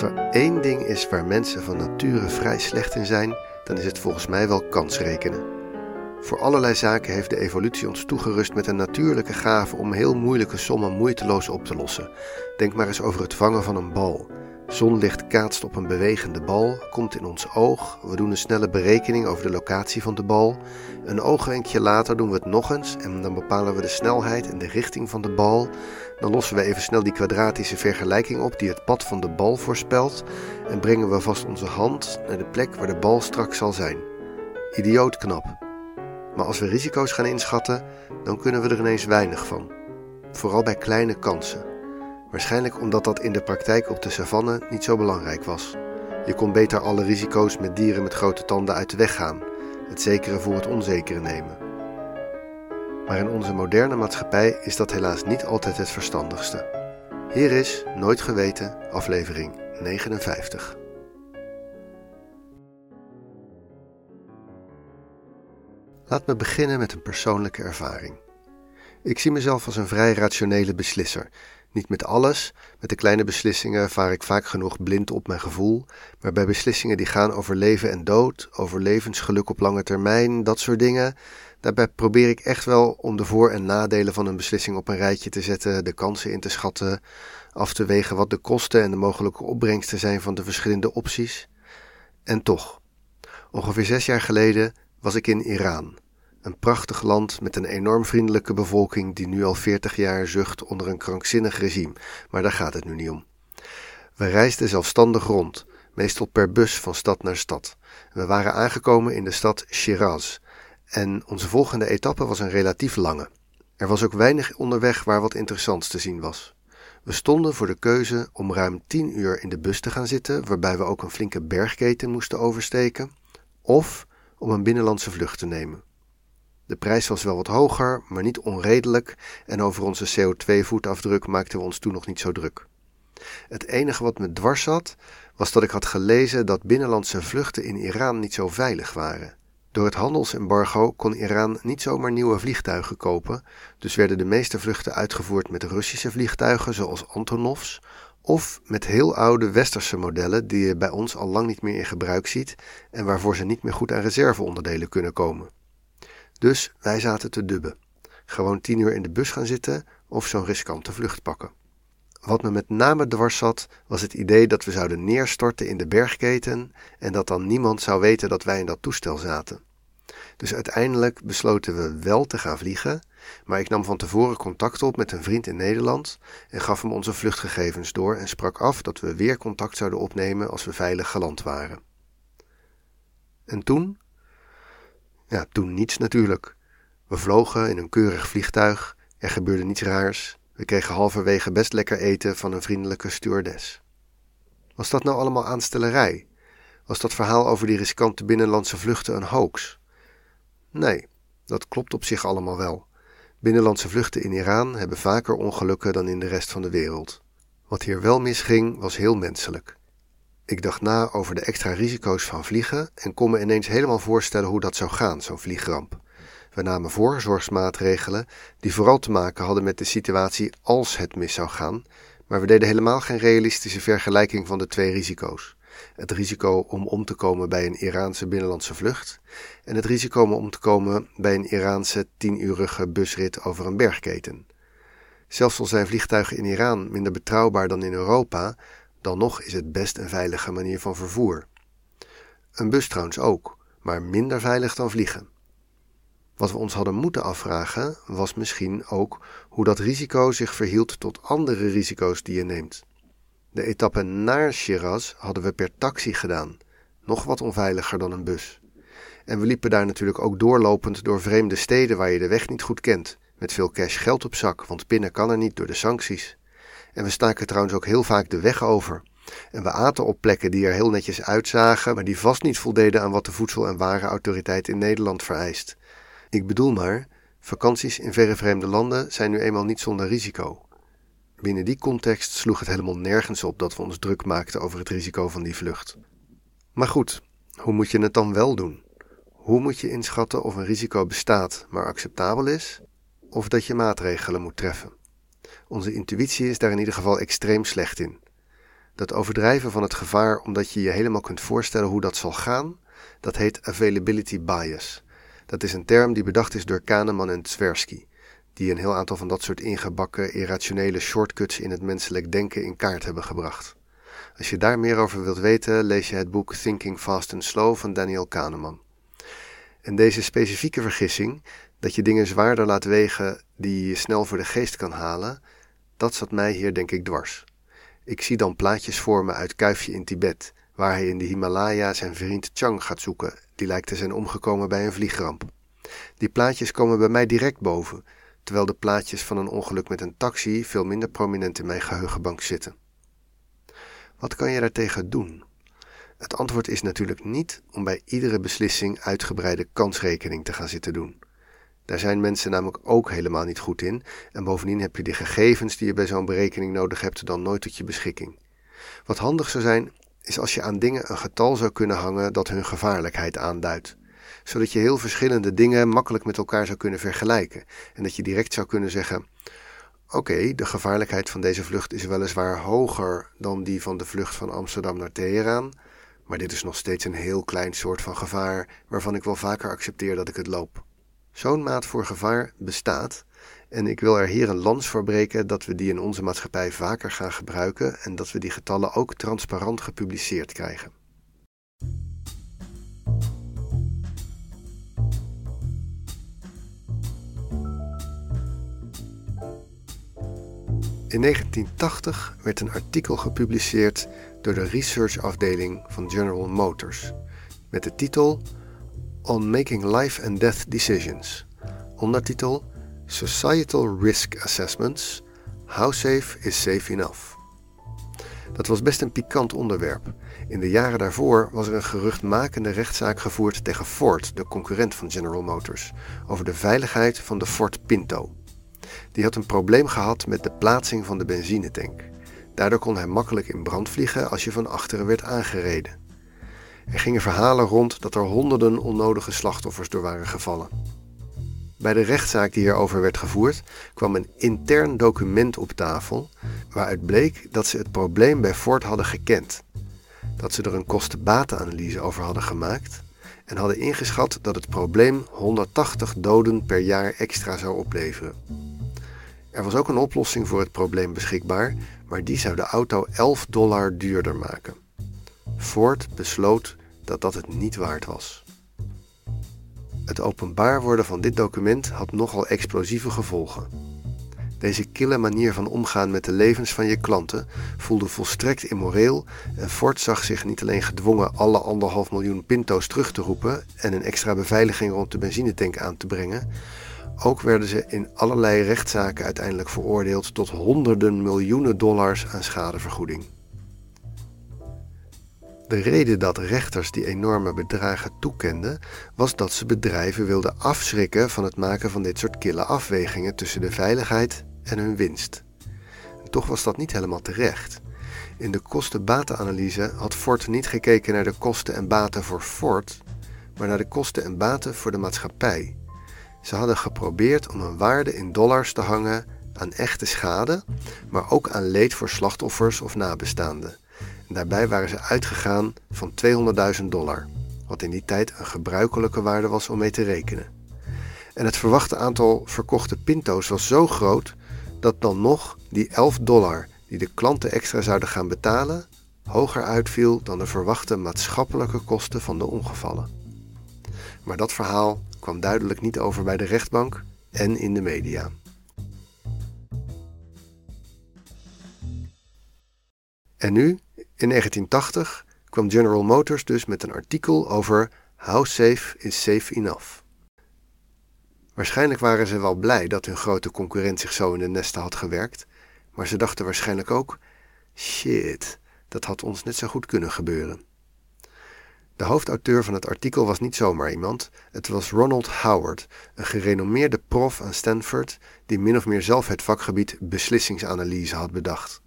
Als er één ding is waar mensen van nature vrij slecht in zijn, dan is het volgens mij wel kansrekenen. Voor allerlei zaken heeft de evolutie ons toegerust met een natuurlijke gave om heel moeilijke sommen moeiteloos op te lossen. Denk maar eens over het vangen van een bal. Zonlicht kaatst op een bewegende bal, komt in ons oog. We doen een snelle berekening over de locatie van de bal. Een oogwenkje later doen we het nog eens en dan bepalen we de snelheid en de richting van de bal. Dan lossen we even snel die kwadratische vergelijking op die het pad van de bal voorspelt en brengen we vast onze hand naar de plek waar de bal straks zal zijn. Idioot knap. Maar als we risico's gaan inschatten, dan kunnen we er ineens weinig van. Vooral bij kleine kansen. Waarschijnlijk omdat dat in de praktijk op de savanne niet zo belangrijk was. Je kon beter alle risico's met dieren met grote tanden uit de weg gaan, het zekere voor het onzekere nemen. Maar in onze moderne maatschappij is dat helaas niet altijd het verstandigste. Hier is Nooit Geweten, aflevering 59. Laat me beginnen met een persoonlijke ervaring. Ik zie mezelf als een vrij rationele beslisser niet met alles. Met de kleine beslissingen vaar ik vaak genoeg blind op mijn gevoel. Maar bij beslissingen die gaan over leven en dood, over levensgeluk op lange termijn, dat soort dingen. Daarbij probeer ik echt wel om de voor- en nadelen van een beslissing op een rijtje te zetten, de kansen in te schatten, af te wegen wat de kosten en de mogelijke opbrengsten zijn van de verschillende opties. En toch, ongeveer zes jaar geleden was ik in Iran. Een prachtig land met een enorm vriendelijke bevolking die nu al 40 jaar zucht onder een krankzinnig regime, maar daar gaat het nu niet om. We reisden zelfstandig rond, meestal per bus van stad naar stad. We waren aangekomen in de stad Shiraz en onze volgende etappe was een relatief lange. Er was ook weinig onderweg waar wat interessants te zien was. We stonden voor de keuze om ruim 10 uur in de bus te gaan zitten, waarbij we ook een flinke bergketen moesten oversteken, of om een binnenlandse vlucht te nemen. De prijs was wel wat hoger, maar niet onredelijk en over onze CO2-voetafdruk maakten we ons toen nog niet zo druk. Het enige wat me dwars zat, was dat ik had gelezen dat binnenlandse vluchten in Iran niet zo veilig waren. Door het handelsembargo kon Iran niet zomaar nieuwe vliegtuigen kopen, dus werden de meeste vluchten uitgevoerd met Russische vliegtuigen zoals Antonovs of met heel oude westerse modellen die je bij ons al lang niet meer in gebruik ziet en waarvoor ze niet meer goed aan reserveonderdelen kunnen komen. Dus wij zaten te dubben. Gewoon tien uur in de bus gaan zitten of zo'n riskante vlucht pakken. Wat me met name dwars zat, was het idee dat we zouden neerstorten in de bergketen en dat dan niemand zou weten dat wij in dat toestel zaten. Dus uiteindelijk besloten we wel te gaan vliegen, maar ik nam van tevoren contact op met een vriend in Nederland en gaf hem onze vluchtgegevens door en sprak af dat we weer contact zouden opnemen als we veilig geland waren. En toen ja, toen niets natuurlijk. We vlogen in een keurig vliegtuig, er gebeurde niets raars. We kregen halverwege best lekker eten van een vriendelijke stewardess. Was dat nou allemaal aanstellerij? Was dat verhaal over die riskante binnenlandse vluchten een hoax? Nee, dat klopt op zich allemaal wel. Binnenlandse vluchten in Iran hebben vaker ongelukken dan in de rest van de wereld. Wat hier wel misging, was heel menselijk. Ik dacht na over de extra risico's van vliegen en kon me ineens helemaal voorstellen hoe dat zou gaan, zo'n vliegramp. We namen voorzorgsmaatregelen die vooral te maken hadden met de situatie als het mis zou gaan, maar we deden helemaal geen realistische vergelijking van de twee risico's. Het risico om om te komen bij een Iraanse binnenlandse vlucht en het risico om om te komen bij een Iraanse tienurige busrit over een bergketen. Zelfs al zijn vliegtuigen in Iran minder betrouwbaar dan in Europa, dan nog is het best een veilige manier van vervoer. Een bus trouwens ook, maar minder veilig dan vliegen. Wat we ons hadden moeten afvragen was misschien ook hoe dat risico zich verhield tot andere risico's die je neemt. De etappe naar Shiraz hadden we per taxi gedaan, nog wat onveiliger dan een bus. En we liepen daar natuurlijk ook doorlopend door vreemde steden waar je de weg niet goed kent, met veel cash geld op zak, want pinnen kan er niet door de sancties. En we staken trouwens ook heel vaak de weg over. En we aten op plekken die er heel netjes uitzagen, maar die vast niet voldeden aan wat de Voedsel- en Warenautoriteit in Nederland vereist. Ik bedoel maar, vakanties in verre vreemde landen zijn nu eenmaal niet zonder risico. Binnen die context sloeg het helemaal nergens op dat we ons druk maakten over het risico van die vlucht. Maar goed, hoe moet je het dan wel doen? Hoe moet je inschatten of een risico bestaat, maar acceptabel is, of dat je maatregelen moet treffen? Onze intuïtie is daar in ieder geval extreem slecht in. Dat overdrijven van het gevaar omdat je je helemaal kunt voorstellen hoe dat zal gaan, dat heet availability bias. Dat is een term die bedacht is door Kahneman en Tversky, die een heel aantal van dat soort ingebakken irrationele shortcuts in het menselijk denken in kaart hebben gebracht. Als je daar meer over wilt weten, lees je het boek Thinking Fast and Slow van Daniel Kahneman. En deze specifieke vergissing, dat je dingen zwaarder laat wegen die je snel voor de geest kan halen, dat zat mij hier denk ik dwars. Ik zie dan plaatjes voor me uit Kuifje in Tibet, waar hij in de Himalaya zijn vriend Chang gaat zoeken, die lijkt te zijn omgekomen bij een vliegramp. Die plaatjes komen bij mij direct boven, terwijl de plaatjes van een ongeluk met een taxi veel minder prominent in mijn geheugenbank zitten. Wat kan je daartegen doen? Het antwoord is natuurlijk niet om bij iedere beslissing uitgebreide kansrekening te gaan zitten doen. Daar zijn mensen namelijk ook helemaal niet goed in en bovendien heb je de gegevens die je bij zo'n berekening nodig hebt dan nooit tot je beschikking. Wat handig zou zijn, is als je aan dingen een getal zou kunnen hangen dat hun gevaarlijkheid aanduidt, zodat je heel verschillende dingen makkelijk met elkaar zou kunnen vergelijken en dat je direct zou kunnen zeggen: Oké, de gevaarlijkheid van deze vlucht is weliswaar hoger dan die van de vlucht van Amsterdam naar Teheran, maar dit is nog steeds een heel klein soort van gevaar waarvan ik wel vaker accepteer dat ik het loop. Zo'n maat voor gevaar bestaat en ik wil er hier een lans voor breken dat we die in onze maatschappij vaker gaan gebruiken en dat we die getallen ook transparant gepubliceerd krijgen. In 1980 werd een artikel gepubliceerd door de researchafdeling van General Motors met de titel On Making Life and Death Decisions. Ondertitel Societal Risk Assessments. How safe is safe enough? Dat was best een pikant onderwerp. In de jaren daarvoor was er een geruchtmakende rechtszaak gevoerd tegen Ford, de concurrent van General Motors, over de veiligheid van de Ford Pinto. Die had een probleem gehad met de plaatsing van de benzinetank. Daardoor kon hij makkelijk in brand vliegen als je van achteren werd aangereden. Er gingen verhalen rond dat er honderden onnodige slachtoffers door waren gevallen. Bij de rechtszaak die hierover werd gevoerd, kwam een intern document op tafel waaruit bleek dat ze het probleem bij Ford hadden gekend. Dat ze er een kosten-batenanalyse over hadden gemaakt en hadden ingeschat dat het probleem 180 doden per jaar extra zou opleveren. Er was ook een oplossing voor het probleem beschikbaar, maar die zou de auto 11 dollar duurder maken. Ford besloot dat dat het niet waard was. Het openbaar worden van dit document had nogal explosieve gevolgen. Deze kille manier van omgaan met de levens van je klanten voelde volstrekt immoreel en Ford zag zich niet alleen gedwongen alle anderhalf miljoen pinto's terug te roepen en een extra beveiliging rond de benzinetank aan te brengen, ook werden ze in allerlei rechtszaken uiteindelijk veroordeeld tot honderden miljoenen dollars aan schadevergoeding. De reden dat rechters die enorme bedragen toekenden, was dat ze bedrijven wilden afschrikken van het maken van dit soort kille afwegingen tussen de veiligheid en hun winst. Toch was dat niet helemaal terecht. In de kosten-batenanalyse had Ford niet gekeken naar de kosten en baten voor Ford, maar naar de kosten en baten voor de maatschappij. Ze hadden geprobeerd om een waarde in dollars te hangen aan echte schade, maar ook aan leed voor slachtoffers of nabestaanden. Daarbij waren ze uitgegaan van 200.000 dollar, wat in die tijd een gebruikelijke waarde was om mee te rekenen. En het verwachte aantal verkochte pinto's was zo groot dat dan nog die 11 dollar die de klanten extra zouden gaan betalen, hoger uitviel dan de verwachte maatschappelijke kosten van de ongevallen. Maar dat verhaal kwam duidelijk niet over bij de rechtbank en in de media. En nu, in 1980, kwam General Motors dus met een artikel over How safe is safe enough. Waarschijnlijk waren ze wel blij dat hun grote concurrent zich zo in de nesten had gewerkt, maar ze dachten waarschijnlijk ook: shit, dat had ons net zo goed kunnen gebeuren. De hoofdauteur van het artikel was niet zomaar iemand, het was Ronald Howard, een gerenommeerde prof aan Stanford die min of meer zelf het vakgebied beslissingsanalyse had bedacht.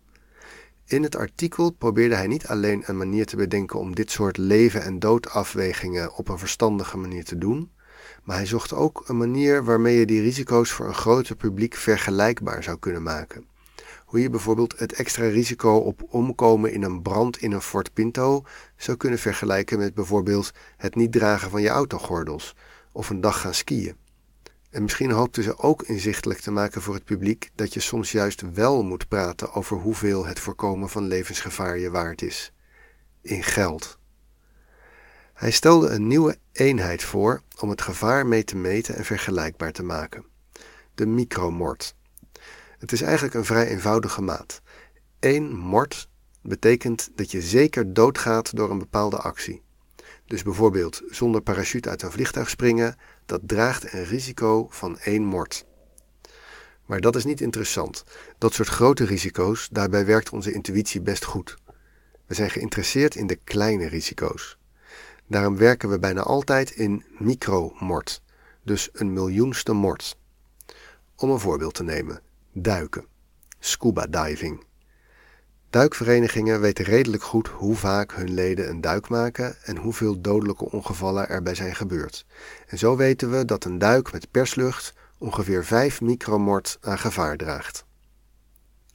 In het artikel probeerde hij niet alleen een manier te bedenken om dit soort leven- en doodafwegingen op een verstandige manier te doen, maar hij zocht ook een manier waarmee je die risico's voor een groter publiek vergelijkbaar zou kunnen maken. hoe je bijvoorbeeld het extra risico op omkomen in een brand in een Ford Pinto zou kunnen vergelijken met bijvoorbeeld het niet dragen van je autogordels of een dag gaan skiën. En misschien hoopten ze ook inzichtelijk te maken voor het publiek dat je soms juist wel moet praten over hoeveel het voorkomen van levensgevaar je waard is. In geld. Hij stelde een nieuwe eenheid voor om het gevaar mee te meten en vergelijkbaar te maken: de micromort. Het is eigenlijk een vrij eenvoudige maat. Eén mort betekent dat je zeker doodgaat door een bepaalde actie. Dus bijvoorbeeld zonder parachute uit een vliegtuig springen, dat draagt een risico van één mort. Maar dat is niet interessant. Dat soort grote risico's, daarbij werkt onze intuïtie best goed. We zijn geïnteresseerd in de kleine risico's. Daarom werken we bijna altijd in micromort, dus een miljoenste mort. Om een voorbeeld te nemen: duiken, scuba diving. Duikverenigingen weten redelijk goed hoe vaak hun leden een duik maken en hoeveel dodelijke ongevallen erbij zijn gebeurd. En zo weten we dat een duik met perslucht ongeveer 5 micromort aan gevaar draagt.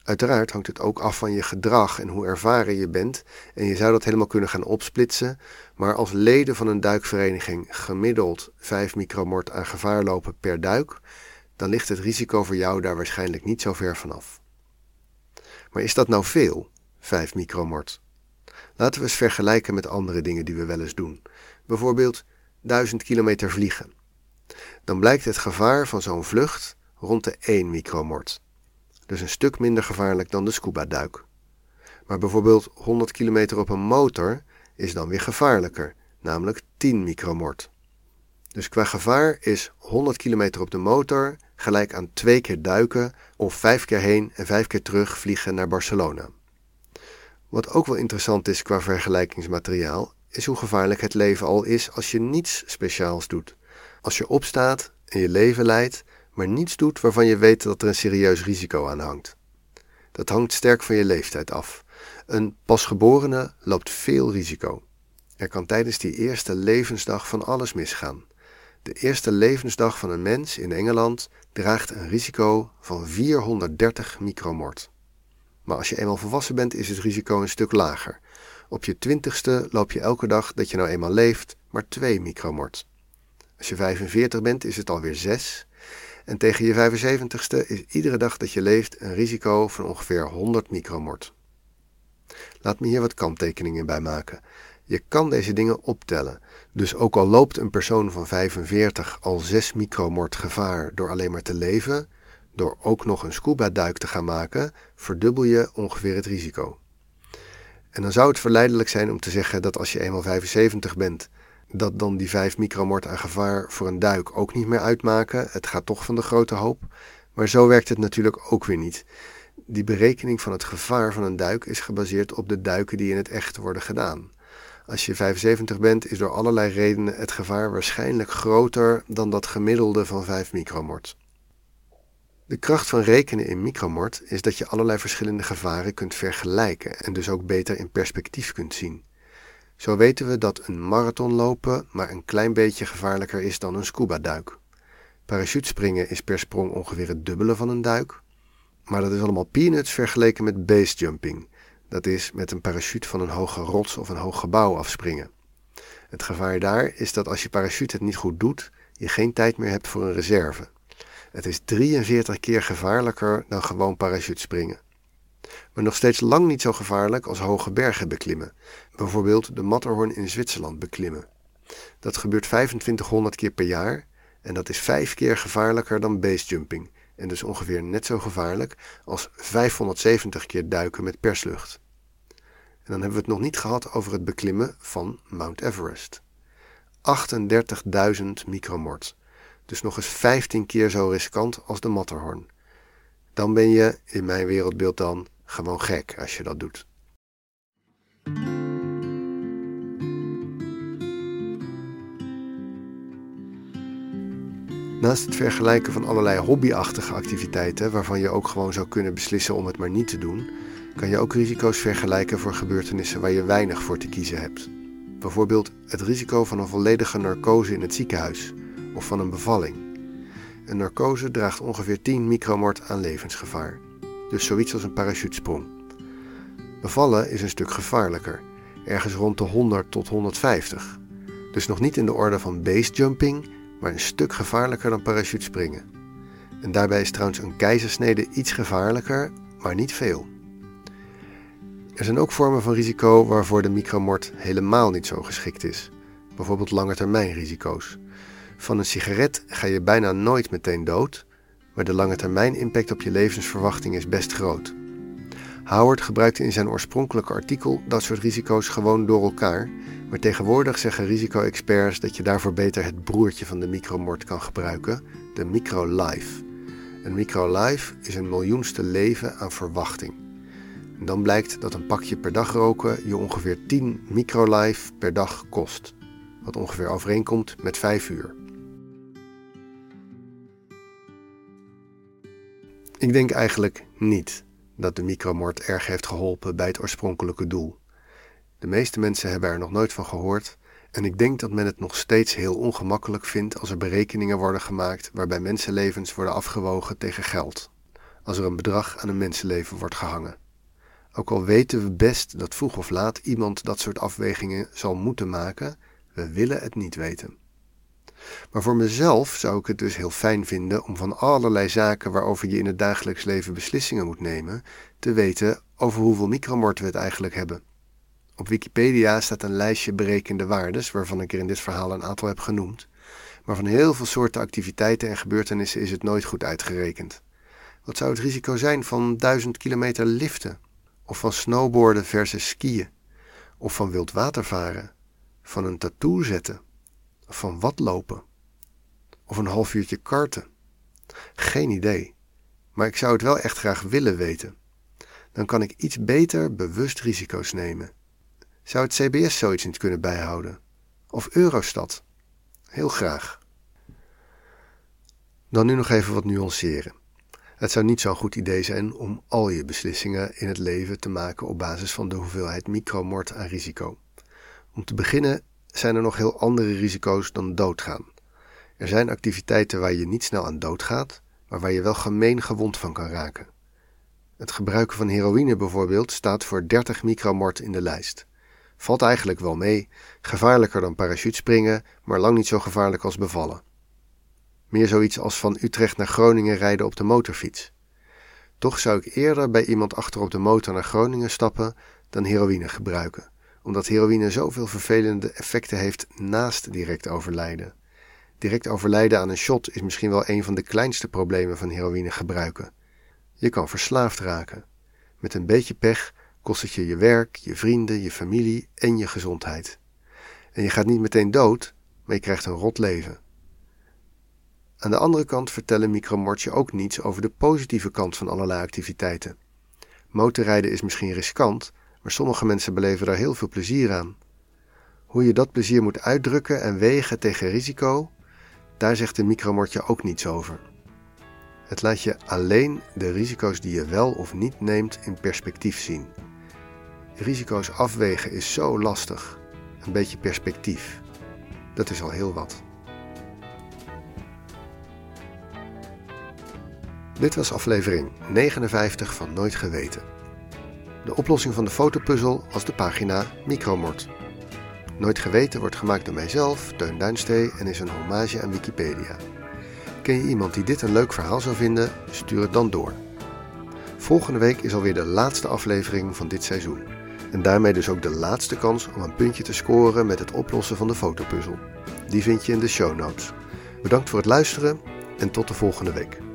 Uiteraard hangt het ook af van je gedrag en hoe ervaren je bent en je zou dat helemaal kunnen gaan opsplitsen, maar als leden van een duikvereniging gemiddeld 5 micromort aan gevaar lopen per duik, dan ligt het risico voor jou daar waarschijnlijk niet zo ver vanaf. Maar is dat nou veel, 5 micromort? Laten we eens vergelijken met andere dingen die we wel eens doen. Bijvoorbeeld 1000 kilometer vliegen. Dan blijkt het gevaar van zo'n vlucht rond de 1 micromort. Dus een stuk minder gevaarlijk dan de scuba-duik. Maar bijvoorbeeld 100 kilometer op een motor is dan weer gevaarlijker, namelijk 10 micromort. Dus qua gevaar is 100 kilometer op de motor gelijk aan twee keer duiken of vijf keer heen en vijf keer terug vliegen naar Barcelona. Wat ook wel interessant is qua vergelijkingsmateriaal, is hoe gevaarlijk het leven al is als je niets speciaals doet. Als je opstaat en je leven leidt, maar niets doet waarvan je weet dat er een serieus risico aan hangt. Dat hangt sterk van je leeftijd af. Een pasgeborene loopt veel risico. Er kan tijdens die eerste levensdag van alles misgaan. De eerste levensdag van een mens in Engeland draagt een risico van 430 micromort. Maar als je eenmaal volwassen bent, is het risico een stuk lager. Op je twintigste loop je elke dag dat je nou eenmaal leeft maar 2 micromort. Als je 45 bent, is het alweer 6. En tegen je 75ste is iedere dag dat je leeft een risico van ongeveer 100 micromort. Laat me hier wat kanttekeningen bij maken. Je kan deze dingen optellen. Dus ook al loopt een persoon van 45 al 6 micromort gevaar door alleen maar te leven, door ook nog een scuba-duik te gaan maken, verdubbel je ongeveer het risico. En dan zou het verleidelijk zijn om te zeggen dat als je eenmaal 75 bent, dat dan die 5 micromort aan gevaar voor een duik ook niet meer uitmaken. Het gaat toch van de grote hoop. Maar zo werkt het natuurlijk ook weer niet. Die berekening van het gevaar van een duik is gebaseerd op de duiken die in het echt worden gedaan. Als je 75 bent, is door allerlei redenen het gevaar waarschijnlijk groter dan dat gemiddelde van 5 micromort. De kracht van rekenen in micromort is dat je allerlei verschillende gevaren kunt vergelijken en dus ook beter in perspectief kunt zien. Zo weten we dat een marathon lopen maar een klein beetje gevaarlijker is dan een scuba-duik. Parachutespringen is per sprong ongeveer het dubbele van een duik, maar dat is allemaal peanuts vergeleken met basejumping, dat is met een parachute van een hoge rots of een hoog gebouw afspringen. Het gevaar daar is dat als je parachute het niet goed doet, je geen tijd meer hebt voor een reserve. Het is 43 keer gevaarlijker dan gewoon parachutespringen. Maar nog steeds lang niet zo gevaarlijk als hoge bergen beklimmen. Bijvoorbeeld de Matterhorn in Zwitserland beklimmen. Dat gebeurt 2500 keer per jaar en dat is vijf keer gevaarlijker dan basejumping en dus ongeveer net zo gevaarlijk als 570 keer duiken met perslucht. En dan hebben we het nog niet gehad over het beklimmen van Mount Everest. 38.000 micromort, dus nog eens 15 keer zo riskant als de Matterhorn. Dan ben je, in mijn wereldbeeld dan, gewoon gek als je dat doet. Naast het vergelijken van allerlei hobbyachtige activiteiten, waarvan je ook gewoon zou kunnen beslissen om het maar niet te doen, kan je ook risico's vergelijken voor gebeurtenissen waar je weinig voor te kiezen hebt. Bijvoorbeeld het risico van een volledige narcose in het ziekenhuis of van een bevalling. Een narcose draagt ongeveer 10 micromort aan levensgevaar. dus zoiets als een parachutesprong. Bevallen is een stuk gevaarlijker, ergens rond de 100 tot 150. Dus nog niet in de orde van basejumping, maar een stuk gevaarlijker dan parachutespringen. En daarbij is trouwens een keizersnede iets gevaarlijker, maar niet veel. Er zijn ook vormen van risico waarvoor de micromort helemaal niet zo geschikt is. Bijvoorbeeld langetermijnrisico's. Van een sigaret ga je bijna nooit meteen dood, maar de lange termijn impact op je levensverwachting is best groot. Howard gebruikte in zijn oorspronkelijke artikel dat soort risico's gewoon door elkaar, maar tegenwoordig zeggen risico-experts dat je daarvoor beter het broertje van de micromort kan gebruiken, de microlife. Een microlife is een miljoenste leven aan verwachting. Dan blijkt dat een pakje per dag roken je ongeveer 10 microlife per dag kost, wat ongeveer overeenkomt met 5 uur. Ik denk eigenlijk niet dat de micromort erg heeft geholpen bij het oorspronkelijke doel. De meeste mensen hebben er nog nooit van gehoord en ik denk dat men het nog steeds heel ongemakkelijk vindt als er berekeningen worden gemaakt waarbij mensenlevens worden afgewogen tegen geld, als er een bedrag aan een mensenleven wordt gehangen. Ook al weten we best dat vroeg of laat iemand dat soort afwegingen zal moeten maken, we willen het niet weten. Maar voor mezelf zou ik het dus heel fijn vinden om van allerlei zaken waarover je in het dagelijks leven beslissingen moet nemen, te weten over hoeveel micromorten we het eigenlijk hebben. Op Wikipedia staat een lijstje berekende waardes, waarvan ik er in dit verhaal een aantal heb genoemd. Maar van heel veel soorten activiteiten en gebeurtenissen is het nooit goed uitgerekend. Wat zou het risico zijn van 1000 kilometer liften? Of van snowboarden versus skiën? Of van wildwatervaren? Van een tattoo zetten? Van wat lopen? Of een half uurtje karten? Geen idee. Maar ik zou het wel echt graag willen weten. Dan kan ik iets beter bewust risico's nemen. Zou het CBS zoiets niet kunnen bijhouden? Of Eurostat? Heel graag. Dan nu nog even wat nuanceren. Het zou niet zo'n goed idee zijn om al je beslissingen in het leven te maken op basis van de hoeveelheid micromort aan risico. Om te beginnen zijn er nog heel andere risico's dan doodgaan. Er zijn activiteiten waar je niet snel aan doodgaat, maar waar je wel gemeen gewond van kan raken. Het gebruiken van heroïne bijvoorbeeld staat voor 30 micromort in de lijst. Valt eigenlijk wel mee, gevaarlijker dan parachutespringen, maar lang niet zo gevaarlijk als bevallen. Meer zoiets als van Utrecht naar Groningen rijden op de motorfiets. Toch zou ik eerder bij iemand achter op de motor naar Groningen stappen dan heroïne gebruiken, omdat heroïne zoveel vervelende effecten heeft naast direct overlijden. Direct overlijden aan een shot is misschien wel een van de kleinste problemen van heroïne gebruiken. Je kan verslaafd raken. Met een beetje pech kost het je je werk, je vrienden, je familie en je gezondheid. En je gaat niet meteen dood, maar je krijgt een rot leven. Aan de andere kant vertellen micromortje ook niets over de positieve kant van allerlei activiteiten. Motorrijden is misschien riskant, maar sommige mensen beleven daar heel veel plezier aan. Hoe je dat plezier moet uitdrukken en wegen tegen risico, daar zegt de micromortje ook niets over. Het laat je alleen de risico's die je wel of niet neemt in perspectief zien. Risico's afwegen is zo lastig. Een beetje perspectief. Dat is al heel wat. Dit was aflevering 59 van Nooit Geweten. De oplossing van de fotopuzzel was de pagina Micromort. Nooit Geweten wordt gemaakt door mijzelf, Teun Duinstee en is een hommage aan Wikipedia. Ken je iemand die dit een leuk verhaal zou vinden? Stuur het dan door. Volgende week is alweer de laatste aflevering van dit seizoen. En daarmee dus ook de laatste kans om een puntje te scoren met het oplossen van de fotopuzzel. Die vind je in de show notes. Bedankt voor het luisteren en tot de volgende week.